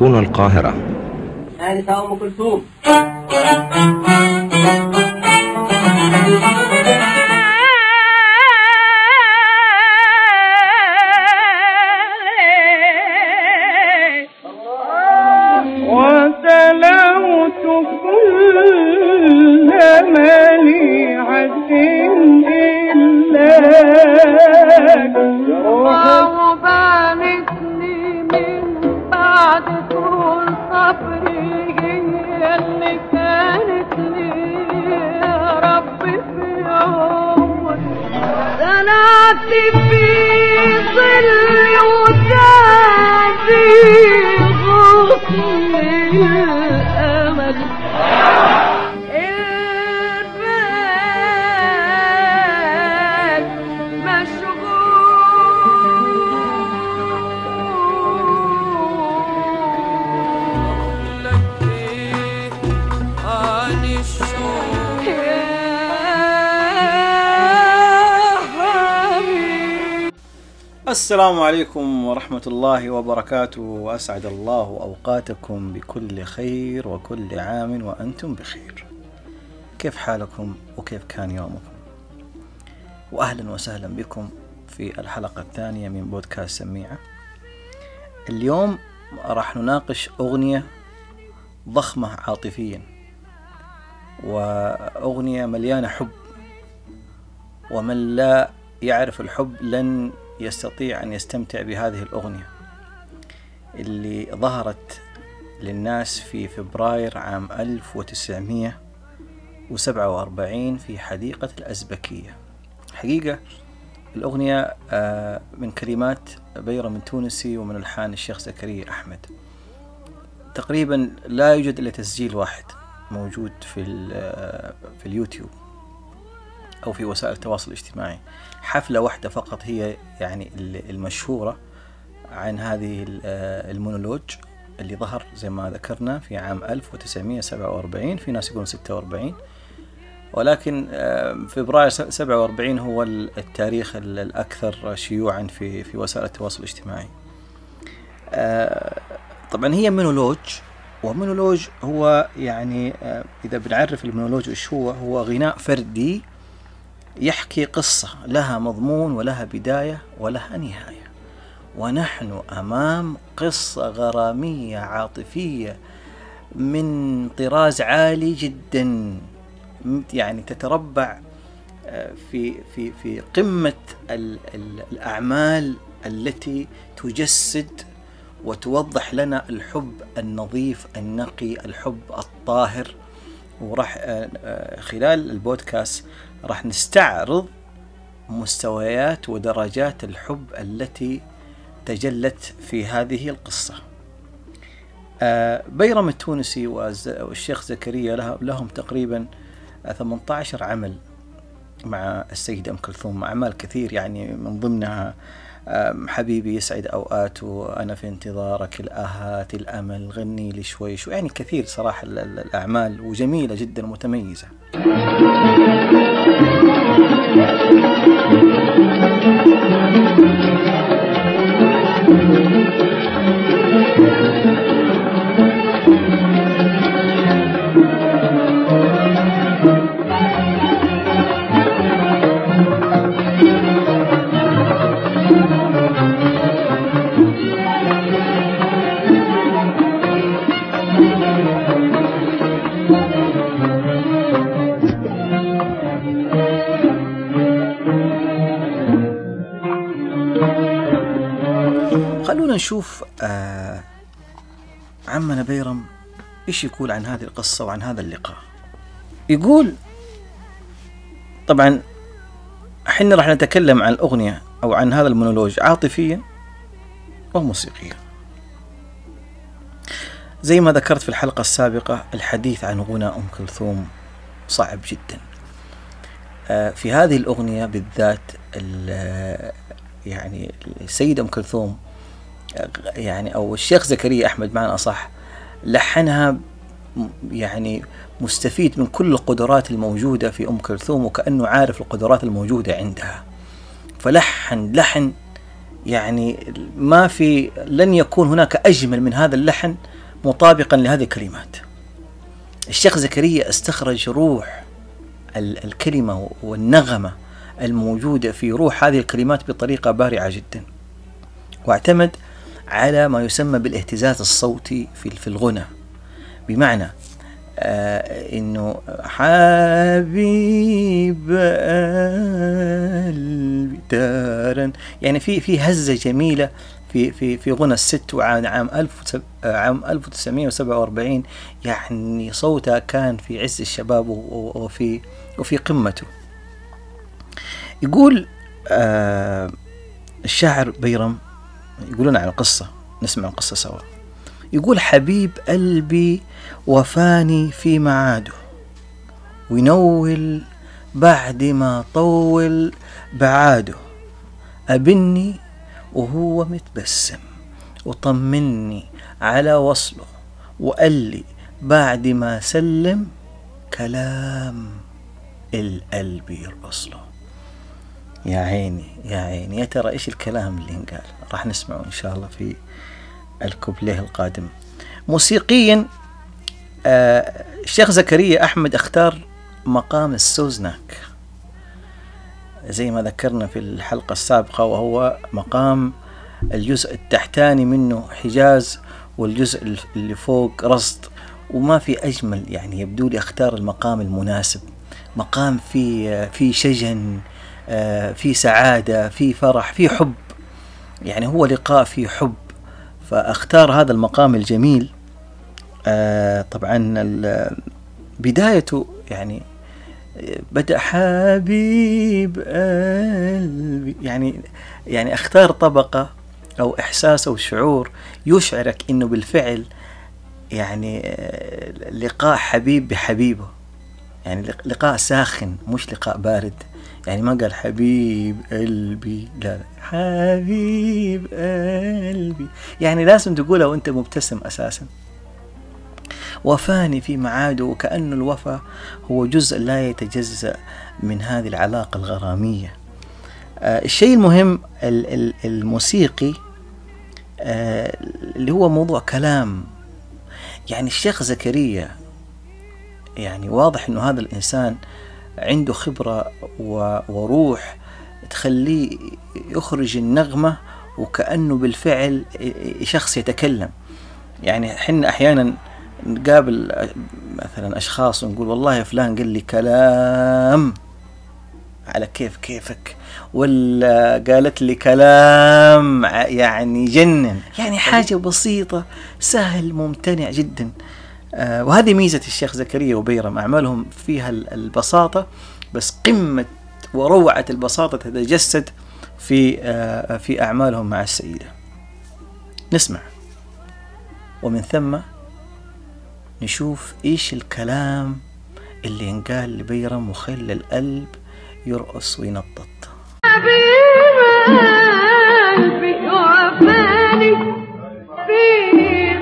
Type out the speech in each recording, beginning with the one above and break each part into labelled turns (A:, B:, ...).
A: هنا القاهرة.
B: آنسة أم كلثوم
C: السلام عليكم ورحمة الله وبركاته. وأسعد الله أوقاتكم بكل خير وكل عام وأنتم بخير. كيف حالكم وكيف كان يومكم؟ وأهلا وسهلا بكم في الحلقة الثانية من بودكاست سميعة. اليوم راح نناقش أغنية ضخمة عاطفيا وأغنية مليانة حب. ومن لا يعرف الحب لن يستطيع أن يستمتع بهذه الأغنية اللي ظهرت للناس في فبراير عام 1947 في حديقة الأزبكية. حقيقة الأغنية آه، من كلمات بيرم التونسي ومن ألحان الشيخ زكريا أحمد. تقريبا لا يوجد إلا تسجيل واحد موجود في آه، في اليوتيوب. أو في وسائل التواصل الاجتماعي. حفلة واحدة فقط هي يعني ال- المشهورة عن هذه آه، المونولوج اللي ظهر زي ما ذكرنا في عام 1947 في ناس يقولون 46 ولكن آه، فبراير 47 هو ال- التاريخ ال- الأكثر شيوعا في في وسائل التواصل الاجتماعي. آه، طبعا هي مونولوج ومونولوج هو يعني إذا بنعرف المونولوج إيش هو هو غناء فردي يحكي قصة لها مضمون ولها بداية ولها نهاية. ونحن أمام قصة غرامية عاطفية من طراز عالي جدا يعني تتربع آه، في في في قمة ال- ال- الأعمال التي تجسد وتوضح لنا الحب النظيف النقي الحب الطاهر. وراح آه، آه، خلال البودكاست راح نستعرض مستويات ودرجات الحب التي تجلت في هذه القصة. آه، بيرم التونسي والشيخ زكريا له- لهم تقريبا آه، 18 عمل مع السيدة أم كلثوم أعمال كثير يعني من ضمنها حبيبي يسعد أوقاته. أنا في انتظارك الآهات الأمل غني لي شوي شوي يعني كثير صراحة ال- ال- الأعمال وجميلة جدا ومتميزة نشوف آه عمنا بيرم إيش يقول عن هذه القصة وعن هذا اللقاء. يقول طبعا إحنا راح نتكلم عن الأغنية أو عن هذا المونولوج عاطفيا وموسيقيا زي ما ذكرت في الحلقة السابقة الحديث عن غنى أم كلثوم صعب جدا. آه، في هذه الأغنية بالذات ال- يعني السيدة أم كلثوم آه، يعني أو الشيخ زكريا أحمد بمعنى أصح لحنها يعني مستفيد من كل القدرات الموجودة في أم كلثوم وكأنه عارف القدرات الموجودة عندها. فلحن لحن يعني ما في لن يكون هناك أجمل من هذا اللحن مطابقا لهذه الكلمات. الشيخ زكريا استخرج روح ال- الكلمة والنغمة الموجودة في روح هذه الكلمات بطريقة بارعة جدا. واعتمد على ما يسمى بالاهتزاز الصوتي في في الغنى. بمعنى آه إنه حبيب قلبي دارا يعني في في هزة جميلة في في في غنى الست وعام عام 1000 عام 1947 يعني صوتها كان في عز الشباب وفي وفي قمته. يقول آه الشاعر بيرم يقولون عن القصة نسمع القصة سوا. يقول حبيب قلبي وفاني في معاده وينول بعد ما طول بعاده. أبني وهو متبسم. وطمني على وصله. وقال لي بعد ما سلم كلام القلب يرقص له. يا عيني يا عيني. يا ترى إيش الكلام اللي انقال راح نسمعه إن شاء الله في الكوبليه القادم. موسيقيا آه الشيخ زكريا أحمد أختار مقام السوزناك. زي ما ذكرنا في الحلقة السابقة وهو مقام الجزء التحتاني منه حجاز والجزء اللي فوق رصد. وما في أجمل يعني يبدو لي أختار المقام المناسب. مقام في في شجن آه، في سعادة في فرح في حب. يعني هو لقاء في حب. فأختار هذا المقام الجميل. آه، طبعا بدايته يعني بدأ حبيب قلبي. يعني يعني أختار طبقة أو إحساس أو شعور يشعرك إنه بالفعل يعني آه، لقاء حبيب بحبيبه. يعني لق- لقاء ساخن مش لقاء بارد. يعني ما قال حبيب قلبي لا لا. حبيب قلبي. يعني لازم تقولها وأنت مبتسم أساسا. وفاني في معاده وكأن الوفا هو جزء لا يتجزأ من هذه العلاقة الغرامية. آه الشيء المهم ال- ال- الموسيقي آه اللي هو موضوع كلام. يعني الشيخ زكريا يعني واضح إنه هذا الإنسان عنده خبرة وروح تخليه يخرج النغمة وكأنه بالفعل شخص يتكلم. يعني حنا أحيانا نقابل مثلا أشخاص ونقول والله فلان قال لي كلام على كيف كيفك ولا قالت لي كلام يعني جنن. يعني حاجة بسيطة سهل ممتنع جدا. وهذه ميزة الشيخ زكريا وبيرم أعمالهم فيها ال- البساطة بس قمة وروعة البساطة تتجسد في آه في أعمالهم مع السيدة. نسمع. ومن ثم نشوف إيش الكلام اللي ينقال لبيرم وخلى القلب يرقص وينطط.
B: حبيب قلبي وفاني في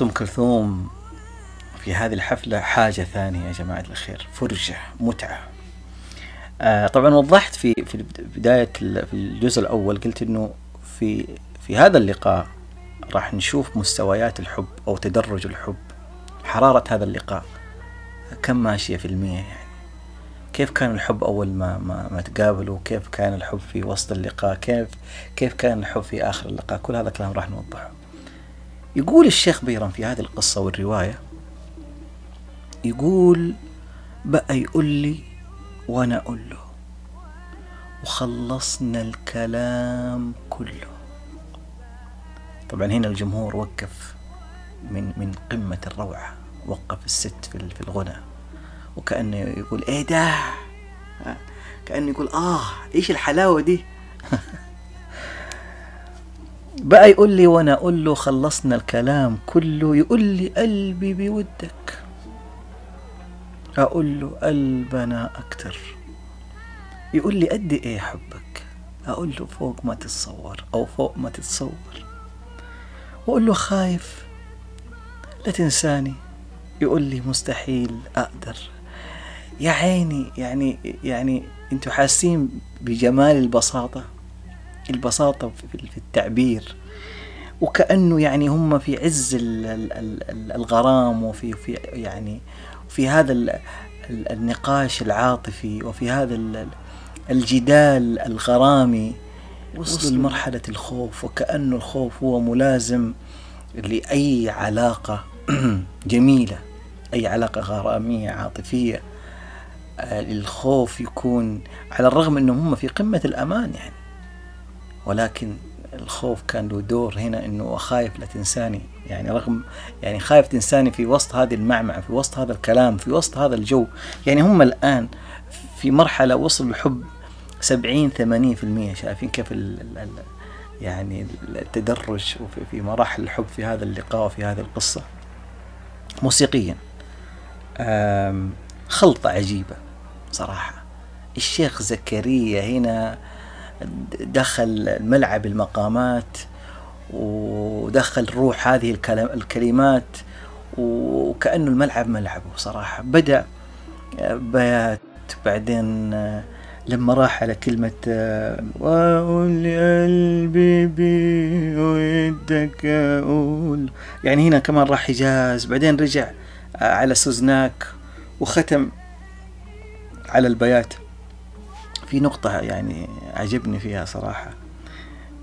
C: صوت ام كلثوم في هذه الحفلة حاجة ثانية يا جماعة الخير فرجة متعة. آه طبعا وضحت في في بداية ال- في الجزء الأول قلت إنه في في هذا اللقاء راح نشوف مستويات الحب أو تدرج الحب. حرارة هذا اللقاء كم ماشية في المية يعني؟ كيف كان الحب أول ما ما, ما تقابلوا؟ كيف كان الحب في وسط اللقاء؟ كيف كيف كان الحب في آخر اللقاء؟ كل هذا الكلام راح نوضحه. يقول الشيخ بيرم في هذه القصة والرواية يقول بقى يقول لي وأنا أقول له وخلصنا الكلام كله. طبعا هنا الجمهور وقف من من قمة الروعة وقف الست في في الغنى وكأنه يقول إيه ده؟ كأنه يقول آه إيش الحلاوة دي؟ بقى يقول لي وأنا أقول له خلصنا الكلام كله يقول لي قلبي بودك أقول له قلبنا أكتر. يقول لي قد إيه حبك أقول له فوق ما تتصور أو فوق ما تتصور. واقول له خايف. لا تنساني. يقول لي مستحيل أقدر. يا عيني يعني يعني أنتوا حاسين بجمال البساطة؟ البساطة في في التعبير. وكأنه يعني هم في عز ال- ال- ال- ال- الغرام وفي في يعني في هذا ال- ال- النقاش العاطفي وفي هذا ال- الجدال الغرامي. وصلوا لمرحلة الخوف وكأنه الخوف هو ملازم لأي علاقة جميلة أي علاقة غرامية عاطفية. آه، الخوف يكون على الرغم أنهم هم في قمة الأمان يعني. ولكن الخوف كان له دور هنا إنه خايف لا تنساني يعني رغم يعني خايف تنساني في وسط هذه المعمعة في وسط هذا الكلام في وسط هذا الجو. يعني هم الآن في مرحلة وصل الحب 70 80% شايفين كيف ال ال ال يعني التدرج في مراحل الحب في هذا اللقاء وفي هذه القصة. موسيقيا. خلطة عجيبة صراحة. الشيخ زكريا هنا دخل ملعب المقامات ودخل روح هذه الكلمات وكأنه الملعب ملعبه صراحة. بدأ بيات بعدين لما راح على كلمة وأقول قلبي بودك أقول يعني هنا كمان راح حجاز. بعدين رجع على سوزناك وختم على البيات. في نقطة يعني عجبني فيها صراحة.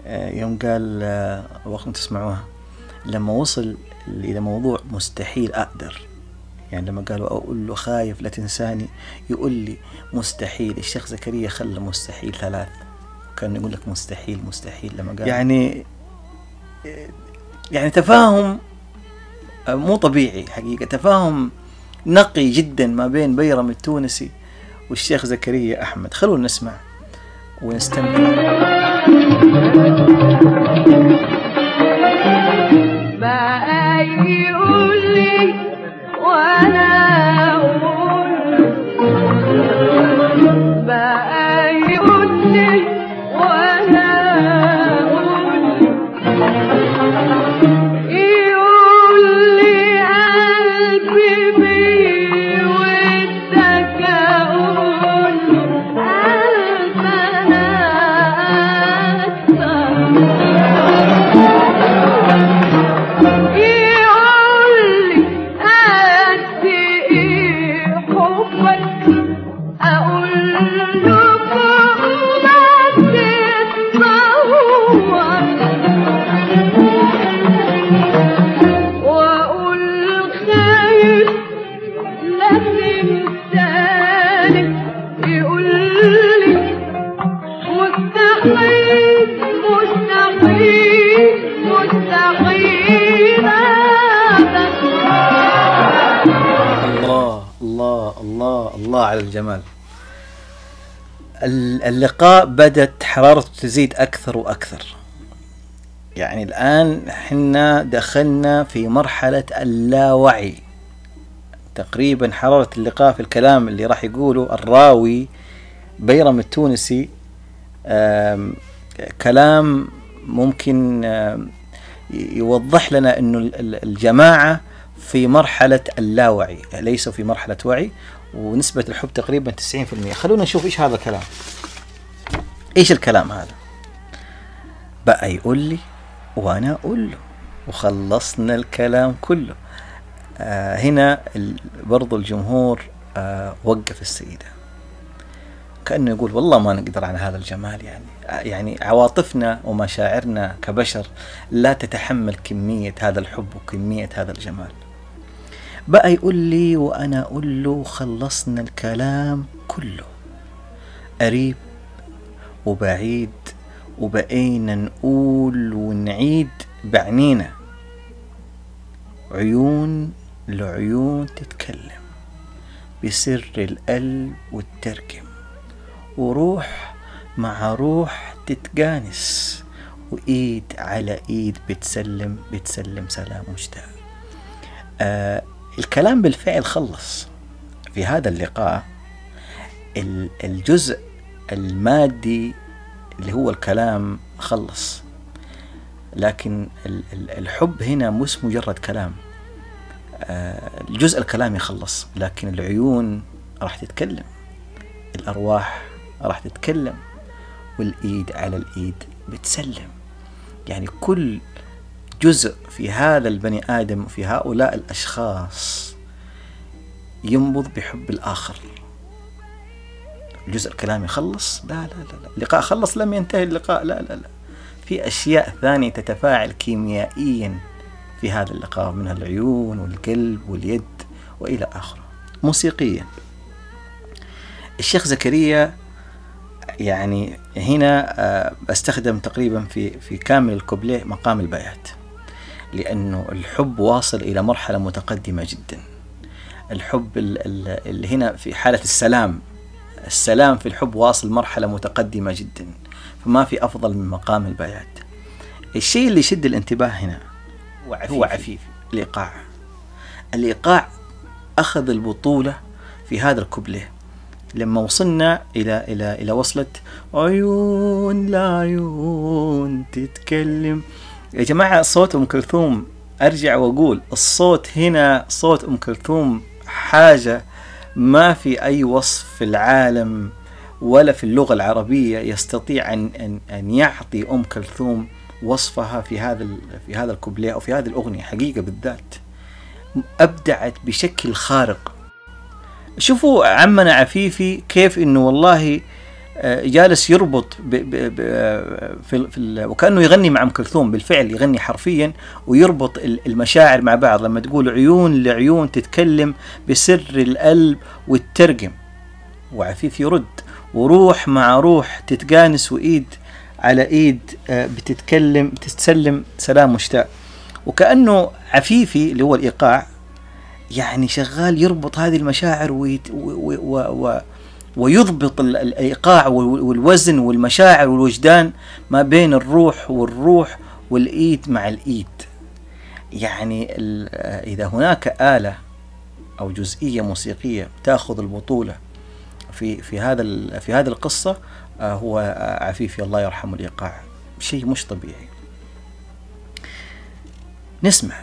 C: آه، يوم قال آه، وقت تسمعوها لما وصل إلى موضوع مستحيل أقدر. يعني لما قالوا أقول له خايف لا تنساني يقول لي مستحيل. الشيخ زكريا خلى مستحيل ثلاث. كان يقول لك مستحيل مستحيل. لما قال يعني يعني تفاهم آه، مو طبيعي حقيقة. تفاهم نقي جدا ما بين بيرم التونسي والشيخ زكريا أحمد. خلونا نسمع ونستمتع. اللقاء بدت حرارته تزيد أكثر وأكثر. يعني الآن حنا دخلنا في مرحلة اللاوعي. تقريبا حرارة اللقاء في الكلام اللي راح يقوله الراوي بيرم التونسي كلام ممكن يوضح لنا إنه ال- ال- الجماعة في مرحلة اللاوعي ليسوا في مرحلة وعي ونسبة الحب تقريبا 90% خلونا نشوف إيش هذا الكلام. إيش الكلام هذا؟ بقى يقول لي وأنا أقول له وخلصنا الكلام كله. آه هنا برضو الجمهور آه وقف السيدة. كأنه يقول والله ما نقدر على هذا الجمال يعني. يعني عواطفنا ومشاعرنا كبشر لا تتحمل كمية هذا الحب وكمية هذا الجمال. بقى يقول لي وأنا أقول له خلصنا الكلام كله. قريب وبعيد وبقينا نقول ونعيد بعنينا عيون لعيون تتكلم بسر القلب والتركم وروح مع روح تتجانس وإيد على إيد بتسلم بتسلم سلام مشتاق آه الكلام بالفعل خلص في هذا اللقاء. ال- الجزء المادي اللي هو الكلام خلص. لكن ال- ال- الحب هنا مش مجرد كلام. آه، الجزء الكلامي خلص لكن العيون راح تتكلم الأرواح راح تتكلم والإيد على الإيد بتسلم. يعني كل جزء في هذا البني آدم في هؤلاء الأشخاص ينبض بحب الآخر. الجزء الكلامي خلص لا لا لا. اللقاء خلص لم ينتهي اللقاء. لا لا لا. في أشياء ثانية تتفاعل كيميائيا في هذا اللقاء منها العيون والقلب واليد وإلى آخره. موسيقيا. الشيخ زكريا يعني هنا آه، أستخدم تقريبا في في كامل الكوبليه مقام البيات لأنه الحب واصل إلى مرحلة متقدمة جدا. الحب ال- ال- اللي هنا في حالة السلام. السلام في الحب واصل مرحلة متقدمة جدا فما في أفضل من مقام البيات. الشيء اللي يشد الانتباه هنا هو عفيف الإيقاع. الإيقاع أخذ البطولة في هذا الكوبليه. لما وصلنا إلى إلى إلى وصلة عيون لعيون تتكلم. يا جماعة صوت أم كلثوم أرجع وأقول الصوت هنا صوت أم كلثوم حاجة ما في أي وصف في العالم ولا في اللغة العربية يستطيع أن أن أن يعطي أم كلثوم وصفها في هذا في هذا الكوبليه أو في هذه الأغنية حقيقة بالذات. أبدعت بشكل خارق. شوفوا عمنا عفيفي كيف إنه والله جالس يربط ب ب ب في, ال- في ال- وكأنه يغني مع أم كلثوم بالفعل يغني حرفيا ويربط ال- المشاعر مع بعض لما تقول عيون لعيون تتكلم بسر القلب والترجم. وعفيف يرد وروح مع روح تتجانس وإيد على إيد آه، بتتكلم بتتسلم سلام مشتاق وكأنه عفيفي اللي هو الإيقاع يعني شغال يربط هذه المشاعر ويت و و و ويضبط ال- الإيقاع وال- والوزن والمشاعر والوجدان ما بين الروح والروح والإيد مع الإيد. يعني إذا هناك آلة أو جزئية موسيقية تأخذ البطولة في في هذا في هذه القصة آه، هو آه، عفيفي الله يرحمه الإيقاع. شيء مش طبيعي. نسمع.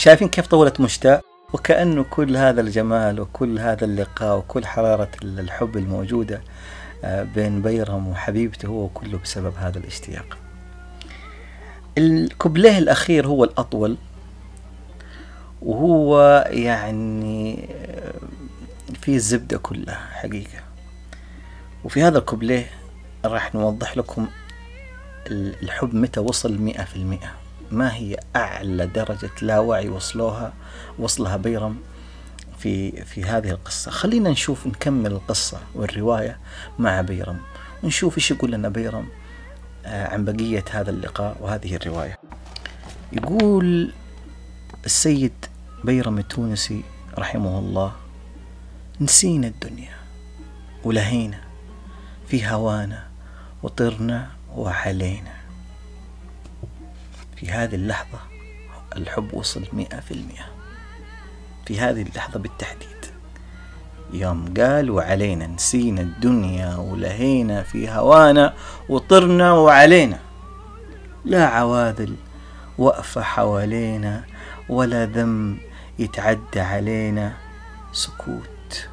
C: شايفين كيف طولت مشتاق؟ وكأنه كل هذا الجمال وكل هذا اللقاء وكل حرارة الحب الموجودة آه، بين بيرم وحبيبته هو كله بسبب هذا الاشتياق. الكوبليه الأخير هو الأطول وهو يعني آه، فيه الزبدة كلها حقيقة. وفي هذا الكوبليه راح نوضح لكم الحب متى وصل مئة في المئة. ما هي أعلى درجة لا وعي وصلوها وصلها بيرم في في هذه القصة؟ خلينا نشوف نكمل القصة والرواية مع بيرم. ونشوف إيش يقول لنا بيرم آه، عن بقية هذا اللقاء وهذه الرواية. يقول السيد بيرم التونسي رحمه الله نسينا الدنيا ولهينا في هوانا وطرنا وعلينا في هذه اللحظة الحب وصل مئة في المئة. في هذه اللحظة بالتحديد. يوم قال وعلينا نسينا الدنيا ولهينا في هوانا وطرنا وعلينا. لا عواذل وقفة حوالينا ولا ذنب يتعدى علينا. سكوت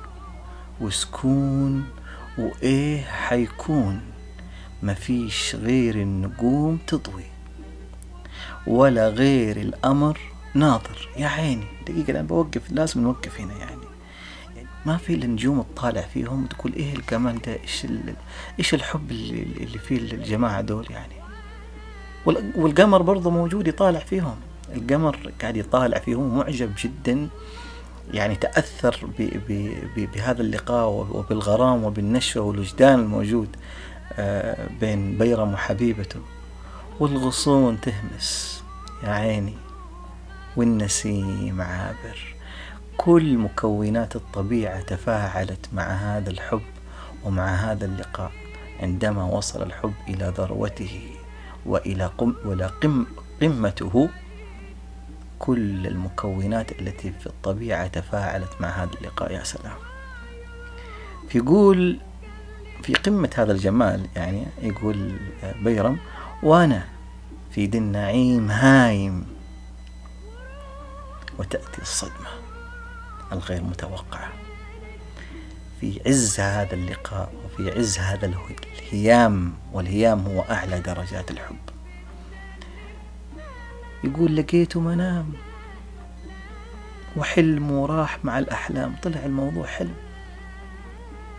C: وسكون وإيه حيكون؟ مفيش غير النجوم تضوي. ولا غير الأمر ناظر يا عيني دقيقة أنا بوقف لازم نوقف هنا يعني. ما في النجوم تطالع فيهم تقول إيه الجمال ده؟ إيش. إيش الحب اللي, اللي فيه الجماعة دول يعني؟ وال... والقمر برضه موجود يطالع فيهم. القمر قاعد يطالع فيهم معجب جدا يعني تأثر ب... ب... ب... بهذا اللقاء وبالغرام وبالنشوة والوجدان الموجود آه، بين بيرم وحبيبته. والغصون تهمس يا عيني والنسيم عابر. كل مكونات الطبيعة تفاعلت مع هذا الحب ومع هذا اللقاء عندما وصل الحب إلى ذروته وإلى قم وإلى قم قمته. كل المكونات التي في الطبيعة تفاعلت مع هذا اللقاء يا سلام. يقول في قمة هذا الجمال يعني يقول بيرم وأنا في دي النعيم هايم. وتأتي الصدمة الغير متوقعة. في عز هذا اللقاء وفي عز هذا الهيام والهيام هو أعلى درجات الحب. يقول لقيته منام وحلم وراح مع الأحلام. طلع الموضوع حلم.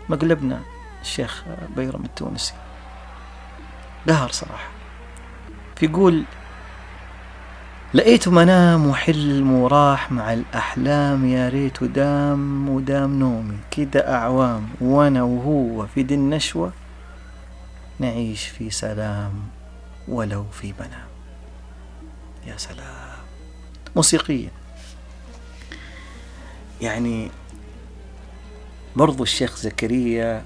C: مقلبنا الشيخ بيرم التونسي. قهر صراحة. يقول لقيته منام وحلم وراح مع الأحلام يا ريت دام ودام نومي كده أعوام وأنا وهو في دي النشوة نعيش في سلام ولو في منام يا سلام! موسيقيا يعني برضو الشيخ زكريا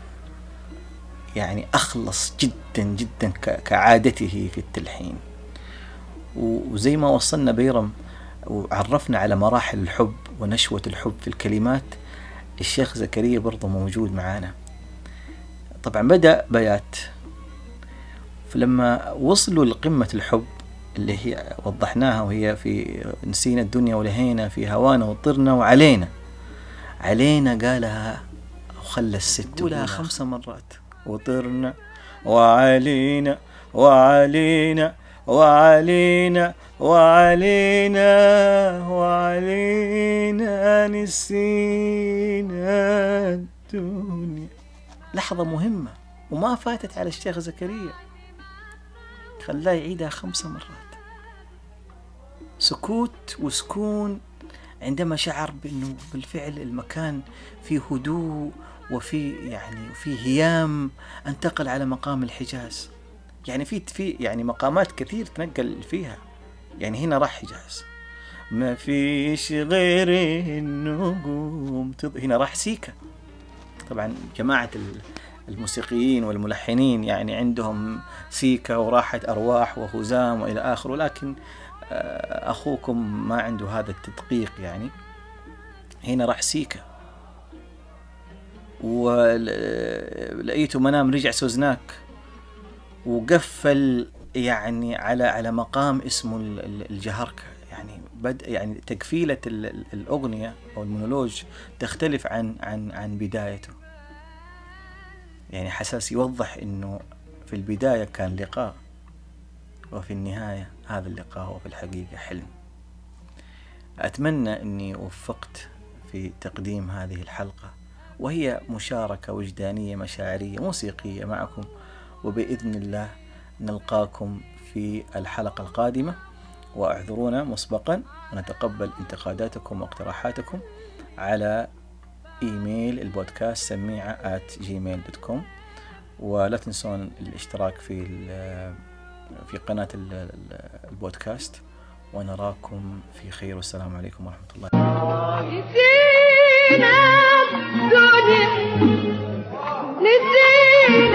C: يعني أخلص جدا جدا كعادته في التلحين. وزي ما وصلنا بيرم وعرفنا على مراحل الحب ونشوة الحب في الكلمات الشيخ زكريا برضه موجود معانا. طبعا بدأ بيات. فلما وصلوا لقمة الحب اللي هي وضحناها وهي في نسينا الدنيا ولهينا في هوانا وطرنا وعلينا. علينا قالها وخلى الست قولها خمس مرات. وطرنا وعلينا وعلينا وعلينا وعلينا وعلينا نسينا الدنيا. لحظة مهمة وما فاتت على الشيخ زكريا. خلاه يعيدها خمس مرات. سكوت وسكون عندما شعر بأنه بالفعل المكان فيه هدوء وفي يعني في هيام انتقل على مقام الحجاز. يعني في في يعني مقامات كثير تنقل فيها. يعني هنا راح حجاز. ما فيش غير النجوم. هنا راح سيكا. طبعا جماعة الموسيقيين والملحنين يعني عندهم سيكا وراحة أرواح وهزام وإلى آخره لكن آه، أخوكم ما عنده هذا التدقيق يعني. هنا راح سيكا. ولقيته منام رجع سوزناك. وقفل يعني على على مقام اسمه الجهركة يعني بد يعني ال- الأغنية أو المونولوج تختلف عن عن عن بدايته. يعني حساس يوضح إنه في البداية كان لقاء وفي النهاية هذا اللقاء هو في الحقيقة حلم. أتمنى أني وفقت في تقديم هذه الحلقة. وهي مشاركة وجدانية مشاعرية موسيقية معكم. وبإذن الله نلقاكم في الحلقة القادمة. واعذرونا مسبقا ونتقبل انتقاداتكم واقتراحاتكم على إيميل البودكاست سميعة at gmail.com ولا تنسون الاشتراك في في قناة ال- ال- البودكاست. ونراكم في خير. والسلام عليكم ورحمة الله.
B: نسينا الدنيا نسينا